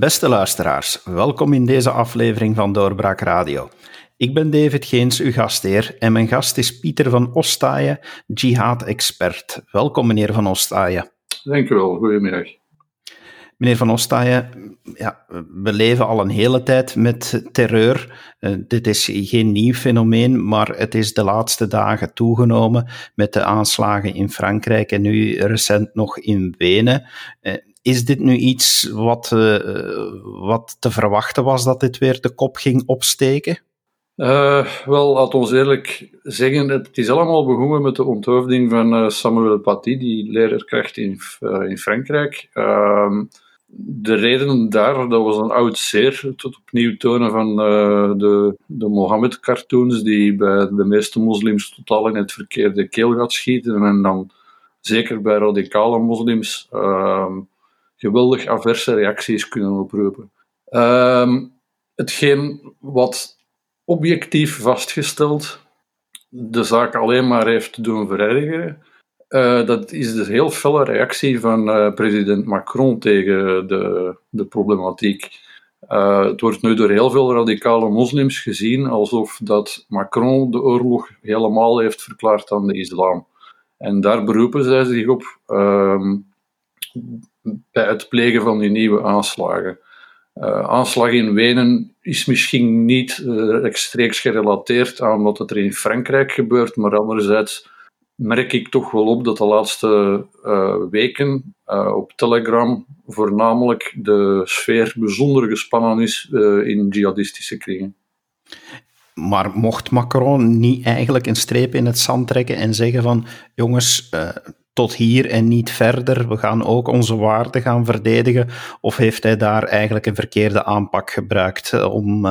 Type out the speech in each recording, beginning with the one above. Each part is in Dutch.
Beste luisteraars, welkom in deze aflevering van Doorbraak Radio. Ik ben David Geens, uw gastheer, en mijn gast is Pieter van Ostaaien, jihad-expert. Welkom, meneer van Ostaaien. Dank u wel, goedemiddag. Meneer Van Ostaaien, ja, we leven al een hele tijd met terreur. Uh, dit is geen nieuw fenomeen, maar het is de laatste dagen toegenomen met de aanslagen in Frankrijk en nu recent nog in Wenen. Uh, is dit nu iets wat, uh, wat te verwachten was dat dit weer de kop ging opsteken? wel, laat ons eerlijk zeggen, het is allemaal begonnen met de onthoofding van Samuel Paty, die leerkracht in, in Frankrijk. Ehm, de reden daar, dat was een oud zeer, tot opnieuw tonen van uh, de, de Mohammed-cartoons, die bij de meeste moslims totaal in het verkeerde keelgat schieten, en dan zeker bij radicale moslims uh, geweldig averse reacties kunnen oproepen. Uh, hetgeen wat objectief vastgesteld de zaak alleen maar heeft doen verergeren, uh, dat is de heel felle reactie van uh, president Macron tegen de, de problematiek. Uh, het wordt nu door heel veel radicale moslims gezien alsof dat Macron de oorlog helemaal heeft verklaard aan de islam. En daar beroepen zij zich op ehm, bij het plegen van die nieuwe aanslagen. aanslag in Wenen is misschien niet rechtstreeks gerelateerd aan wat er in Frankrijk gebeurt, maar anderzijds merk ik toch wel op dat de laatste uh, weken uh, op Telegram voornamelijk de sfeer bijzonder gespannen is uh, in jihadistische kringen. Maar mocht Macron niet eigenlijk een streep in het zand trekken en zeggen van jongens, tot hier en niet verder, we gaan ook onze waarden gaan verdedigen, of heeft hij daar eigenlijk een verkeerde aanpak gebruikt om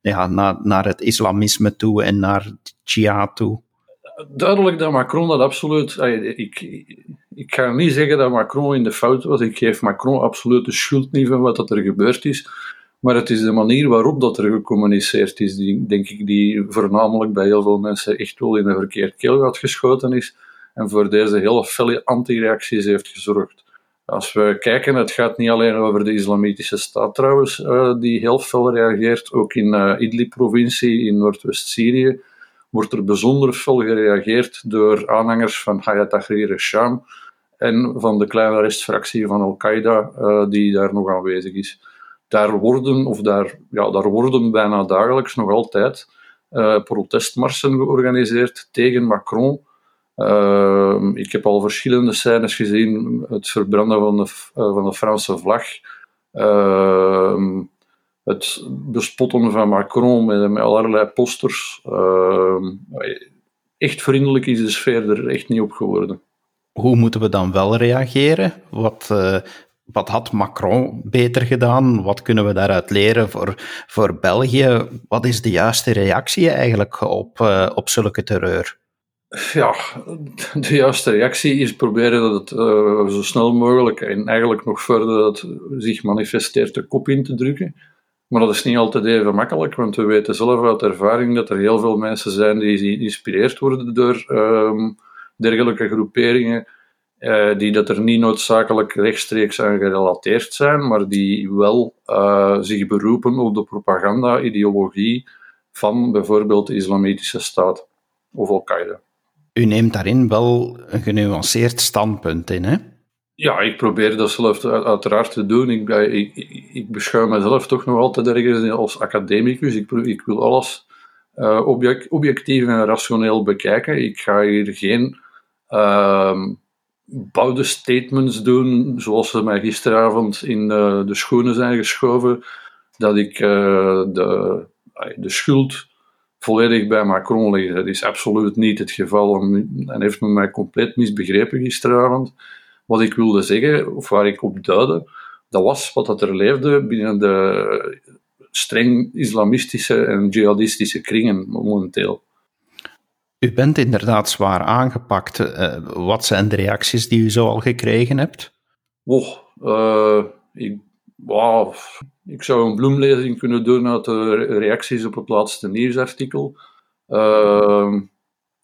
ja, naar, naar het islamisme toe en naar jihad toe? duidelijk dat Macron dat absoluut. Ik, ik ga niet zeggen dat Macron in de fout was. Ik geef Macron absoluut de schuld niet van wat er gebeurd is. Maar het is de manier waarop dat er gecommuniceerd is, die, denk ik, die voornamelijk bij heel veel mensen echt wel in een verkeerd keelgat geschoten is. En voor deze hele felle antireacties heeft gezorgd. Als we kijken, het gaat niet alleen over de Islamitische Staat trouwens, uh, die heel fel reageert. Ook in uh, Idlib-provincie in Noordwest-Syrië wordt er bijzonder fel gereageerd door aanhangers van Hayat Tahrir al-Sham en van de kleine restfractie van Al-Qaeda uh, die daar nog aanwezig is. Daar worden, of daar, ja, daar worden bijna dagelijks nog altijd protestmarsen georganiseerd tegen Macron. Uh, ik heb al verschillende scènes gezien, het verbranden van de, van de Franse vlag, het bespotten van Macron met, allerlei posters. Uh, echt vriendelijk is de sfeer er echt niet op geworden. Hoe moeten we dan wel reageren? Wat, uh, wat had Macron beter gedaan? Wat kunnen we daaruit leren voor, voor België? Wat is de juiste reactie eigenlijk op, uh, op zulke terreur? Ja, de juiste reactie is proberen dat het uh, zo snel mogelijk en eigenlijk nog verder dat zich manifesteert de kop in te drukken. Maar dat is niet altijd even makkelijk, want we weten zelf uit ervaring dat er heel veel mensen zijn die geïnspireerd worden door um, dergelijke groeperingen, uh, die dat er niet noodzakelijk rechtstreeks aan gerelateerd zijn, maar die wel uh, zich beroepen op de propaganda-ideologie van bijvoorbeeld de Islamitische Staat of Al-Qaeda. U neemt daarin wel een genuanceerd standpunt in, hè? Ja, ik probeer dat zelf uiteraard te doen. Ik, ik, ik beschouw mezelf toch nog altijd ergens als academicus. Ik, ik wil alles object, objectief en rationeel bekijken. Ik ga hier geen uh, bouwde statements doen, zoals ze mij gisteravond in uh, de schoenen zijn geschoven, dat ik uh, de, de schuld volledig bij Macron leg. Dat is absoluut niet het geval en heeft me mij compleet misbegrepen gisteravond. Wat ik wilde zeggen, of waar ik op duidde, dat was wat er leefde binnen de streng islamistische en jihadistische kringen momenteel. U bent inderdaad zwaar aangepakt. Uh, wat zijn de reacties die u zo al gekregen hebt? Oh, uh, ik, wow, ik zou een bloemlezing kunnen doen uit de reacties op het laatste nieuwsartikel. Uh,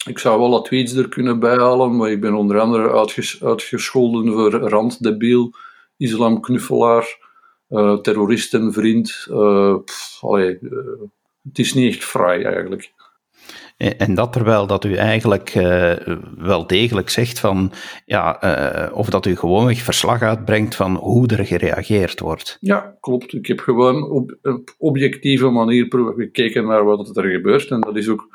ik zou wel wat tweets er kunnen bijhalen, maar ik ben onder andere uitges uitgescholden voor randdebiel, islamknuffelaar, uh, terroristenvriend. Pff, allee, het is niet echt fraai eigenlijk. En dat terwijl dat u eigenlijk uh, wel degelijk zegt van, ja, uh, of dat u gewoonweg verslag uitbrengt van hoe er gereageerd wordt. Ja, klopt. Ik heb gewoon op een objectieve manier gekeken naar wat er gebeurt. En dat is ook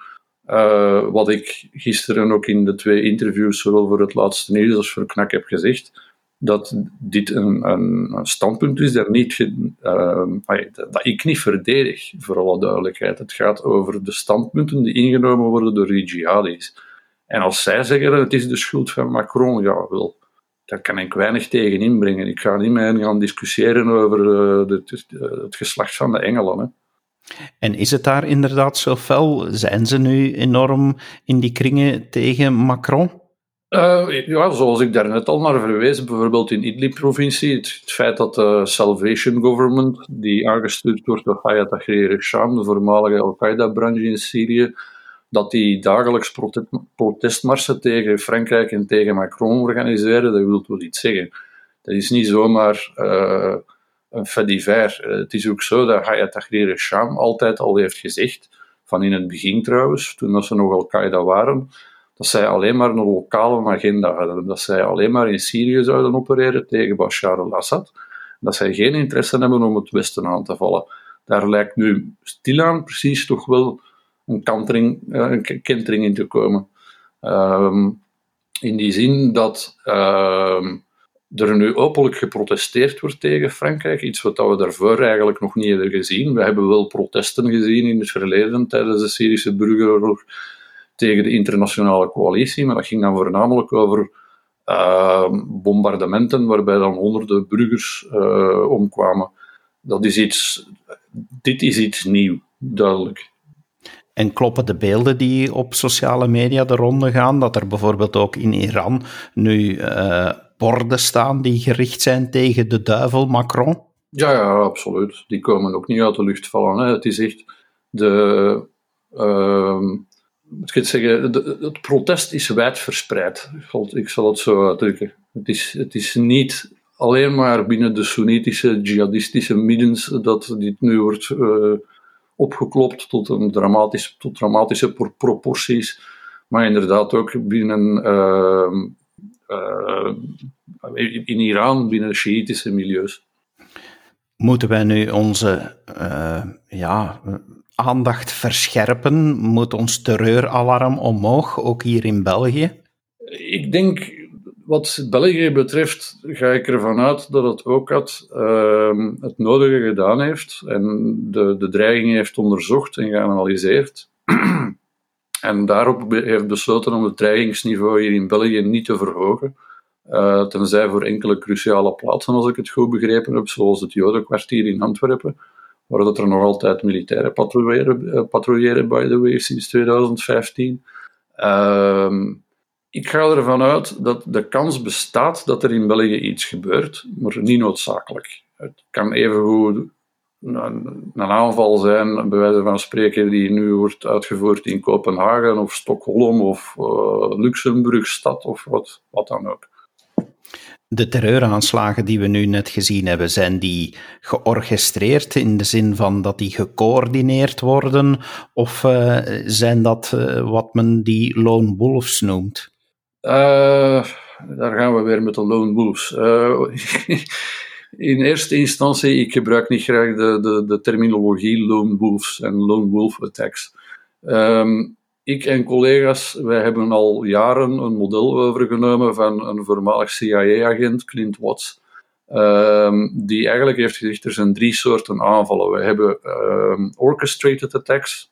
uh, wat ik gisteren ook in de twee interviews, zowel voor het laatste nieuws als voor KNAK, heb gezegd dat dit een, een, standpunt is dat, niet dat ik niet verdedig, voor alle duidelijkheid. Het gaat over de standpunten die ingenomen worden door die jihadis. En als zij zeggen dat het is de schuld van Macron, ja, wel, daar kan ik weinig tegen inbrengen. Ik ga niet meer gaan discussiëren over de, het geslacht van de Engelen. Hè. En is het daar inderdaad zo fel? Zijn ze nu enorm in die kringen tegen Macron? Uh, ja, zoals ik daarnet al naar verwees, bijvoorbeeld in Idlib-provincie, het, feit dat de Salvation Government, die aangestuurd wordt door Hayat Tahrir Sham, de voormalige Al-Qaeda-branche in Syrië, dat die dagelijks protestmarsen tegen Frankrijk en tegen Macron organiseren, dat wil wel iets zeggen. Dat is niet zomaar uh, een fait. Uh, het is ook zo dat Hayat Tahrir Sham altijd al heeft gezegd, van in het begin trouwens, toen ze nog Al-Qaeda waren, dat zij alleen maar een lokale agenda hadden. Dat zij alleen maar in Syrië zouden opereren tegen Bashar al-Assad. Dat zij geen interesse hebben om het Westen aan te vallen. Daar lijkt nu stilaan precies toch wel een, kantering, eh, een kentering in te komen. Ehm, in die zin dat uh, er nu openlijk geprotesteerd wordt tegen Frankrijk, iets wat we daarvoor eigenlijk nog niet hebben gezien. We hebben wel protesten gezien in het verleden tijdens de Syrische burgeroorlog tegen de internationale coalitie, maar dat ging dan voornamelijk over uh, bombardementen waarbij dan honderden burgers uh, omkwamen. Dat is iets, dit is iets nieuw, duidelijk. En kloppen de beelden die op sociale media de ronde gaan, dat er bijvoorbeeld ook in Iran nu uh, borden staan die gericht zijn tegen de duivel Macron? Ja, ja, absoluut. Die komen ook niet uit de lucht vallen. Hè. Het is echt de, uh, moet ik zeggen, het protest is wijd verspreid. Ik zal het zo uitdrukken. Het is, het is niet alleen maar binnen de Soenitische, jihadistische middens dat dit nu wordt uh, opgeklopt tot, een dramatisch, tot dramatische proporties, maar inderdaad ook binnen, uh, uh, in Iran, binnen Shiïtische milieus. Moeten wij nu onze ja, aandacht verscherpen? Moet ons terreuralarm omhoog, ook hier in België? Ik denk, wat België betreft, ga ik ervan uit dat het ook had, uh, het nodige gedaan heeft en de, de dreiging heeft onderzocht en geanalyseerd. en daarop heeft besloten om het dreigingsniveau hier in België niet te verhogen. Uh, tenzij voor enkele cruciale plaatsen, als ik het goed begrepen heb, zoals het Jodenkwartier in Antwerpen waar dat er nog altijd militairen patrouilleren, uh, patrouilleren by the way, sinds 2015. Ehm, ik ga ervan uit dat de kans bestaat dat er in België iets gebeurt, maar niet noodzakelijk. Het kan evengoed een, een aanval zijn, bij wijze van spreken, die nu wordt uitgevoerd in Kopenhagen of Stockholm of uh, Luxemburgstad of wat, wat dan ook. De terreuraanslagen die we nu net gezien hebben, zijn die georchestreerd in de zin van dat die gecoördineerd worden? Of uh, zijn dat uh, wat men die lone wolves noemt? Uh, daar gaan we weer met de lone wolves. in eerste instantie, ik gebruik niet graag de, de, de terminologie lone wolves en lone wolf attacks. Um, ik en collega's, wij hebben al jaren een model overgenomen van een voormalig CIA-agent, Clint Watts, um, die eigenlijk heeft gezegd, er zijn drie soorten aanvallen. We hebben um, orchestrated attacks,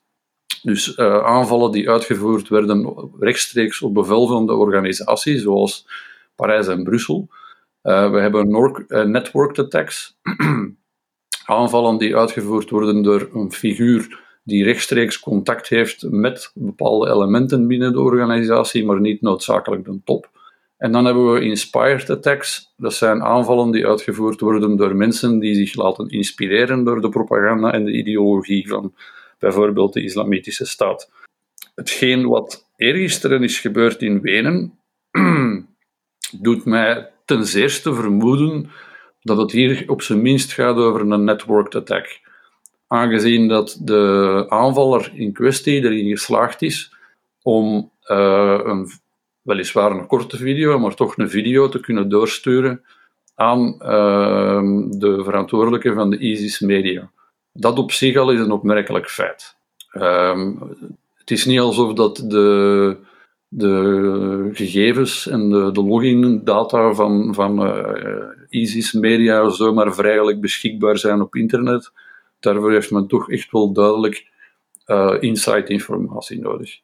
dus uh, aanvallen die uitgevoerd werden rechtstreeks op bevel van de organisatie, zoals Parijs en Brussel. Uh, we hebben uh, networked attacks, aanvallen die uitgevoerd worden door een figuur die rechtstreeks contact heeft met bepaalde elementen binnen de organisatie, maar niet noodzakelijk de top. En dan hebben we inspired attacks. Dat zijn aanvallen die uitgevoerd worden door mensen die zich laten inspireren door de propaganda en de ideologie van bijvoorbeeld de Islamitische Staat. Hetgeen wat eergisteren is gebeurd in Wenen, doet mij ten zeerste vermoeden dat het hier op zijn minst gaat over een networked attack. Aangezien dat de aanvaller in kwestie erin geslaagd is om uh, een, weliswaar een korte video, maar toch een video te kunnen doorsturen aan uh, de verantwoordelijke van de ISIS Media. Dat op zich al is een opmerkelijk feit. Uh, het is niet alsof dat de, de gegevens en de, de login-data van, van uh, ISIS Media zomaar vrijelijk beschikbaar zijn op internet. Daarvoor heeft men toch echt wel duidelijk uh, insight-informatie nodig.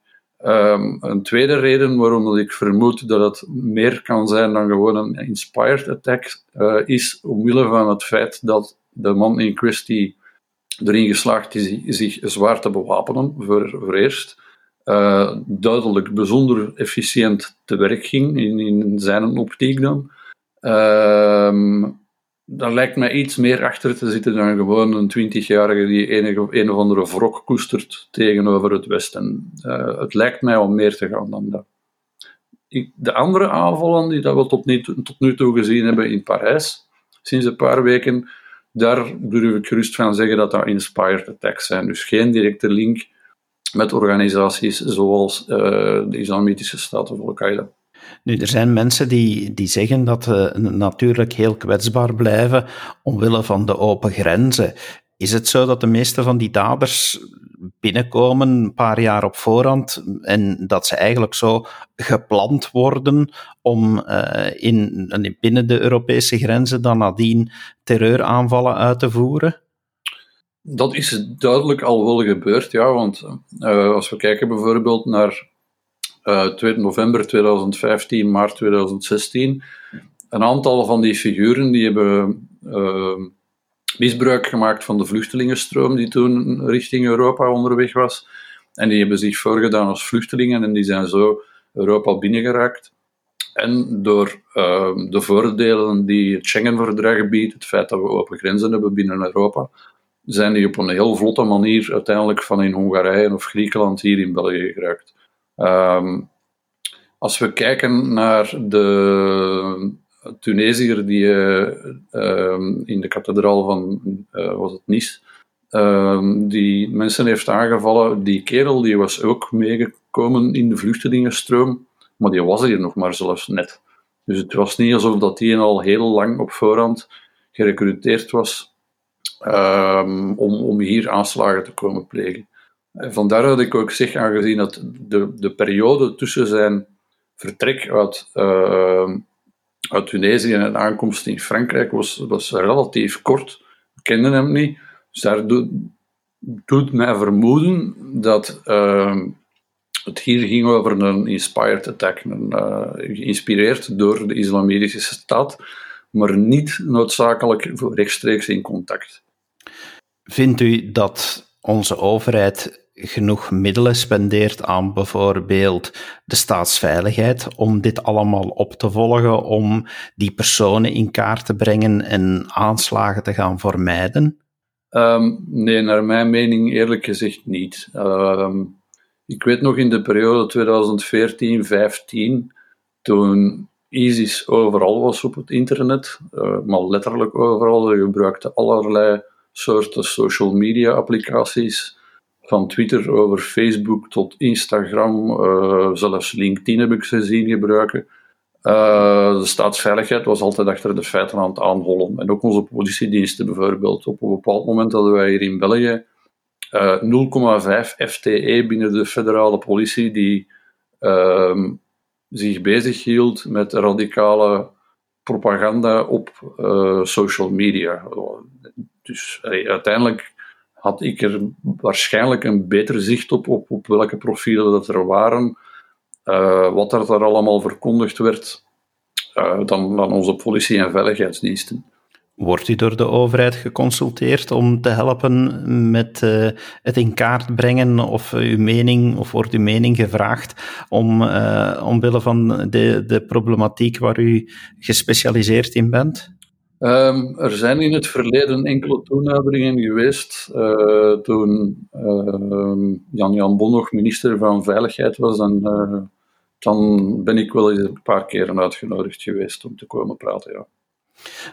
Um, een tweede reden waarom ik vermoed dat het meer kan zijn dan gewoon een inspired attack, uh, is omwille van het feit dat de man in kwestie erin geslaagd is zich zwaar te bewapenen, voor, voor eerst. Uh, duidelijk bijzonder efficiënt te werk ging, in, in zijn optiek dan. Uh, daar lijkt mij iets meer achter te zitten dan gewoon een twintigjarige die enige, een of andere wrok koestert tegenover het Westen. Uh, het lijkt mij om meer te gaan dan dat. Ik, de andere aanvallen die dat we tot nu, tot nu toe gezien hebben in Parijs, sinds een paar weken, daar durf ik gerust van zeggen dat dat inspired attacks zijn. Dus geen directe link met organisaties zoals uh, de Islamitische Staat of Al-Qaeda. Nu, er zijn mensen die, die zeggen dat we natuurlijk heel kwetsbaar blijven omwille van de open grenzen. Is het zo dat de meeste van die daders binnenkomen een paar jaar op voorhand en dat ze eigenlijk zo gepland worden om uh, in, binnen de Europese grenzen dan nadien terreuraanvallen uit te voeren? Dat is duidelijk al wel gebeurd, ja. Want uh, als we kijken bijvoorbeeld naar uh, eh, 2 november 2015, maart 2016, een aantal van die figuren die hebben uh, misbruik gemaakt van de vluchtelingenstroom die toen richting Europa onderweg was. En die hebben zich voorgedaan als vluchtelingen en die zijn zo Europa binnengeraakt. En door uh, de voordelen die het Schengen-verdrag biedt, het feit dat we open grenzen hebben binnen Europa, zijn die op een heel vlotte manier uiteindelijk van in Hongarije of Griekenland hier in België geraakt. Um, als we kijken naar de Tunesiër die uh, in de kathedraal van, uh, was het Nice, ehm, die mensen heeft aangevallen, die kerel die was ook meegekomen in de vluchtelingenstroom, maar die was hier nog maar zelfs net. Dus het was niet alsof dat die al heel lang op voorhand gerecruiteerd was om, om hier aanslagen te komen plegen. Vandaar dat ik ook zeg, aangezien dat de, de periode tussen zijn vertrek uit, uh, uit Tunesië en aankomst in Frankrijk was, was relatief kort. We kenden hem niet. Dus daar doet, doet mij vermoeden dat uh, het hier ging over een inspired attack, een, uh, geïnspireerd door de Islamitische Staat, maar niet noodzakelijk rechtstreeks in contact. Vindt u dat onze overheid genoeg middelen spendeert aan bijvoorbeeld de staatsveiligheid om dit allemaal op te volgen, om die personen in kaart te brengen en aanslagen te gaan vermijden? Um, nee, naar mijn mening eerlijk gezegd niet. Um, ik weet nog in de periode 2014-15, toen ISIS overal was op het internet, uh, maar letterlijk overal, ze gebruikten allerlei soorten social media applicaties van Twitter over Facebook tot Instagram, uh, zelfs LinkedIn heb ik ze zien gebruiken. Uh, de staatsveiligheid was altijd achter de feiten aan het aanhollen. En ook onze politiediensten bijvoorbeeld. Op een bepaald moment hadden wij hier in België uh, eh, 0,5 FTE binnen de federale politie die ehm, zich bezig hield met radicale propaganda op social media. Dus uiteindelijk had ik er waarschijnlijk een beter zicht op, op, op welke profielen dat er waren, uh, wat er daar allemaal verkondigd werd, uh, dan, dan onze politie- en veiligheidsdiensten. Wordt u door de overheid geconsulteerd om te helpen met uh, het in kaart brengen of uw mening, of wordt uw mening gevraagd om, omwille van de, de problematiek waar u gespecialiseerd in bent? Um, er zijn in het verleden enkele toenaderingen geweest. Uh, toen uh, Jan-Jan Bon nog minister van Veiligheid was, en, uh, dan ben ik wel eens een paar keren uitgenodigd geweest om te komen praten. Ja.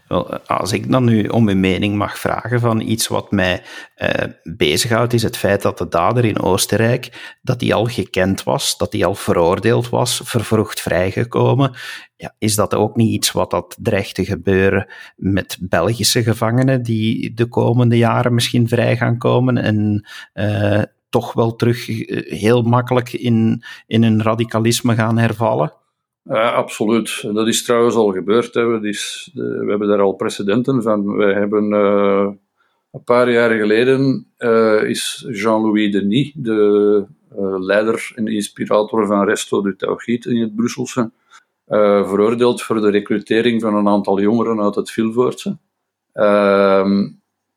Wel, als ik dan nu om uw mening mag vragen van iets wat mij eh, bezighoudt, is het feit dat de dader in Oostenrijk, dat die al gekend was, dat die al veroordeeld was, vervroegd vrijgekomen. Ja, is dat ook niet iets wat dat dreigt te gebeuren met Belgische gevangenen die de komende jaren misschien vrij gaan komen en uh, toch wel terug eh, heel makkelijk in, in een radicalisme gaan hervallen? Ja, absoluut. Dat is trouwens al gebeurd. Hè. We, is, we hebben daar al precedenten van. We hebben uh, een paar jaar geleden uh, is Jean-Louis Denis, de leider en inspirator van Resto du Tauchit in het Brusselse, veroordeeld voor de recrutering van een aantal jongeren uit het Vilvoortse. Ehm,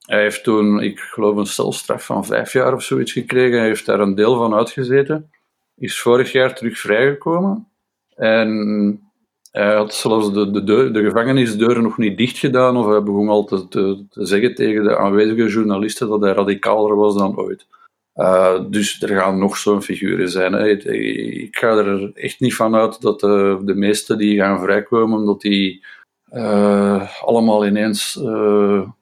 hij heeft toen, ik geloof, een celstraf van vijf jaar of zoiets gekregen. Hij heeft daar een deel van uitgezeten. Is vorig jaar terug vrijgekomen. En hij had zelfs de, de, de gevangenisdeuren nog niet dicht gedaan, of hij begon altijd te, zeggen tegen de aanwezige journalisten dat hij radicaler was dan ooit. Uh, dus er gaan nog zo'n figuren zijn. Hè. Ik ga er echt niet van uit dat de, de meesten die gaan vrijkomen, dat die allemaal ineens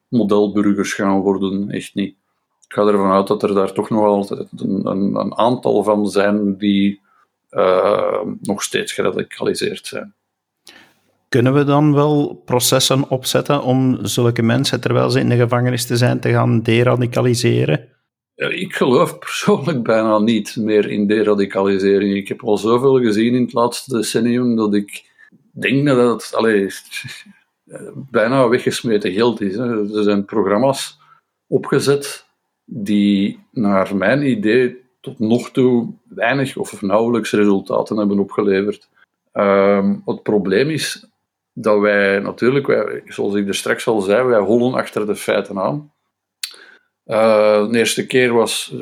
modelburgers gaan worden. Echt niet. Ik ga ervan uit dat er daar toch nog altijd een, een aantal van zijn die uh, nog steeds geradicaliseerd zijn. Kunnen we dan wel processen opzetten om zulke mensen, terwijl ze in de gevangenis te zijn, te gaan deradicaliseren? Ik geloof persoonlijk bijna niet meer in deradicalisering. Ik heb al zoveel gezien in het laatste decennium dat ik denk dat het allee, bijna weggesmeten geld is. Hè. Er zijn programma's opgezet die naar mijn idee tot nog toe weinig of nauwelijks resultaten hebben opgeleverd. Uh, het probleem is dat wij natuurlijk, wij, zoals ik er straks al zei, wij hollen achter de feiten aan. Uh, de eerste keer was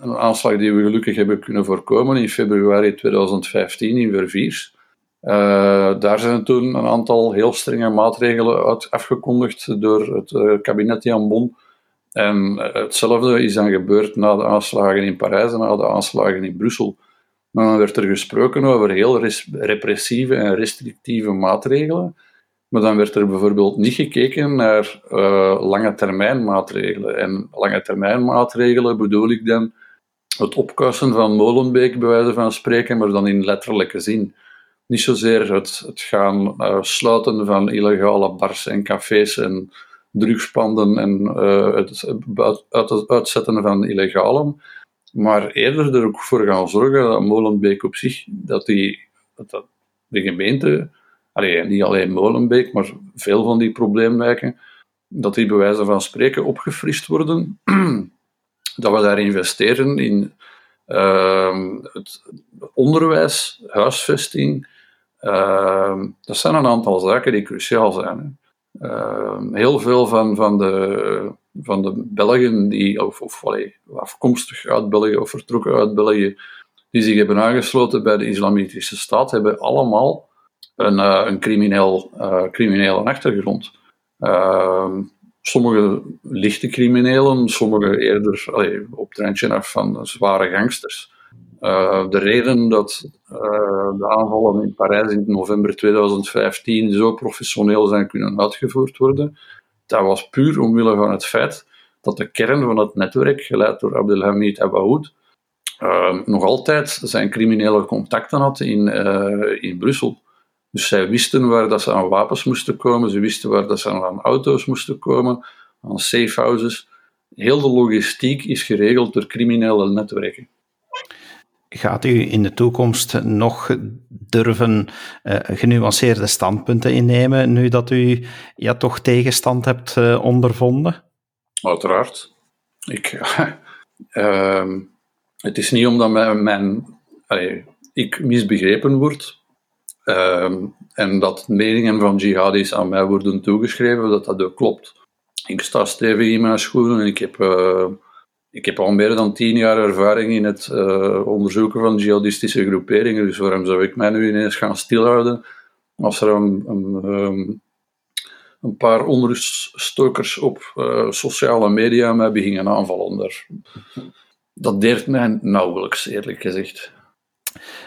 een aanslag die we gelukkig hebben kunnen voorkomen in februari 2015 in Verviers. Uh, daar zijn toen een aantal heel strenge maatregelen uit afgekondigd door het uh, kabinet Jan Bon en hetzelfde is dan gebeurd na de aanslagen in Parijs en na de aanslagen in Brussel. Dan werd er gesproken over heel repressieve en restrictieve maatregelen. Maar dan werd er bijvoorbeeld niet gekeken naar uh, lange termijn maatregelen. En lange termijn maatregelen bedoel ik dan het opkussen van Molenbeek, bij wijze van spreken, maar dan in letterlijke zin. Niet zozeer het, het gaan uh, sluiten van illegale bars en cafés en drugspanden en uh, het, uit, uitzetten van illegalen, maar eerder er ook voor gaan zorgen dat Molenbeek op zich, dat, die, dat de gemeente, niet alleen Molenbeek, maar veel van die probleemwijken, dat die bij wijze van spreken opgefrist worden, dat we daar investeren in uh, het onderwijs, huisvesting. Uh, dat zijn een aantal zaken die cruciaal zijn. Ehm, heel veel van, van, de, van de Belgen, die, of, of allee, afkomstig uit België of vertrokken uit België, die zich hebben aangesloten bij de Islamitische Staat, hebben allemaal een, uh, een crimineel, uh, criminele achtergrond. Ehm, sommige lichte criminelen, sommige eerder allee, op het randje af van zware gangsters. Uh, de reden dat uh, de aanvallen in Parijs in november 2015 zo professioneel zijn kunnen uitgevoerd worden, dat was puur omwille van het feit dat de kern van het netwerk, geleid door Abdelhamid Abaoud, uh, nog altijd zijn criminele contacten had in, in Brussel. Dus zij wisten waar dat ze aan wapens moesten komen, ze wisten waar dat ze aan auto's moesten komen, aan safehouses. Heel de logistiek is geregeld door criminele netwerken. Gaat u in de toekomst nog durven uh, genuanceerde standpunten innemen, nu dat u ja, toch tegenstand hebt uh, ondervonden? Uiteraard. Ik, uh, het is niet omdat mijn, ik misbegrepen word ehm, en dat meningen van jihadis aan mij worden toegeschreven, dat dat ook klopt. Ik sta stevig in mijn schoenen en ik heb eh, ik heb al meer dan tien jaar ervaring in het uh, onderzoeken van jihadistische groeperingen, dus waarom zou ik mij nu ineens gaan stilhouden als er een, een, um, een paar onruststokers op uh, sociale media mij beginnen aanvallen? Daar, dat deert mij nauwelijks, eerlijk gezegd.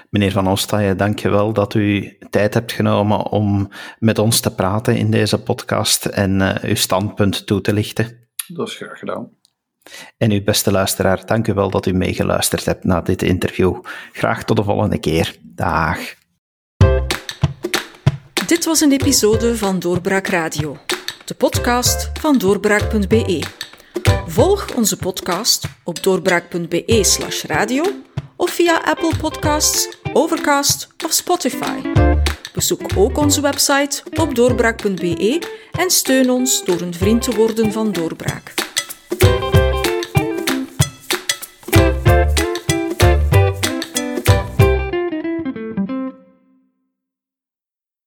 Meneer Van Ostaaien, dank je wel dat u tijd hebt genomen om met ons te praten in deze podcast en uh, uw standpunt toe te lichten. Dat is graag gedaan. En uw beste luisteraar, dank u wel dat u meegeluisterd hebt naar dit interview. Graag tot de volgende keer. Dag. Dit was een episode van Doorbraak Radio, de podcast van doorbraak.be. Volg onze podcast op doorbraak.be/radio of via Apple Podcasts, Overcast of Spotify. Bezoek ook onze website op doorbraak.be en steun ons door een vriend te worden van Doorbraak.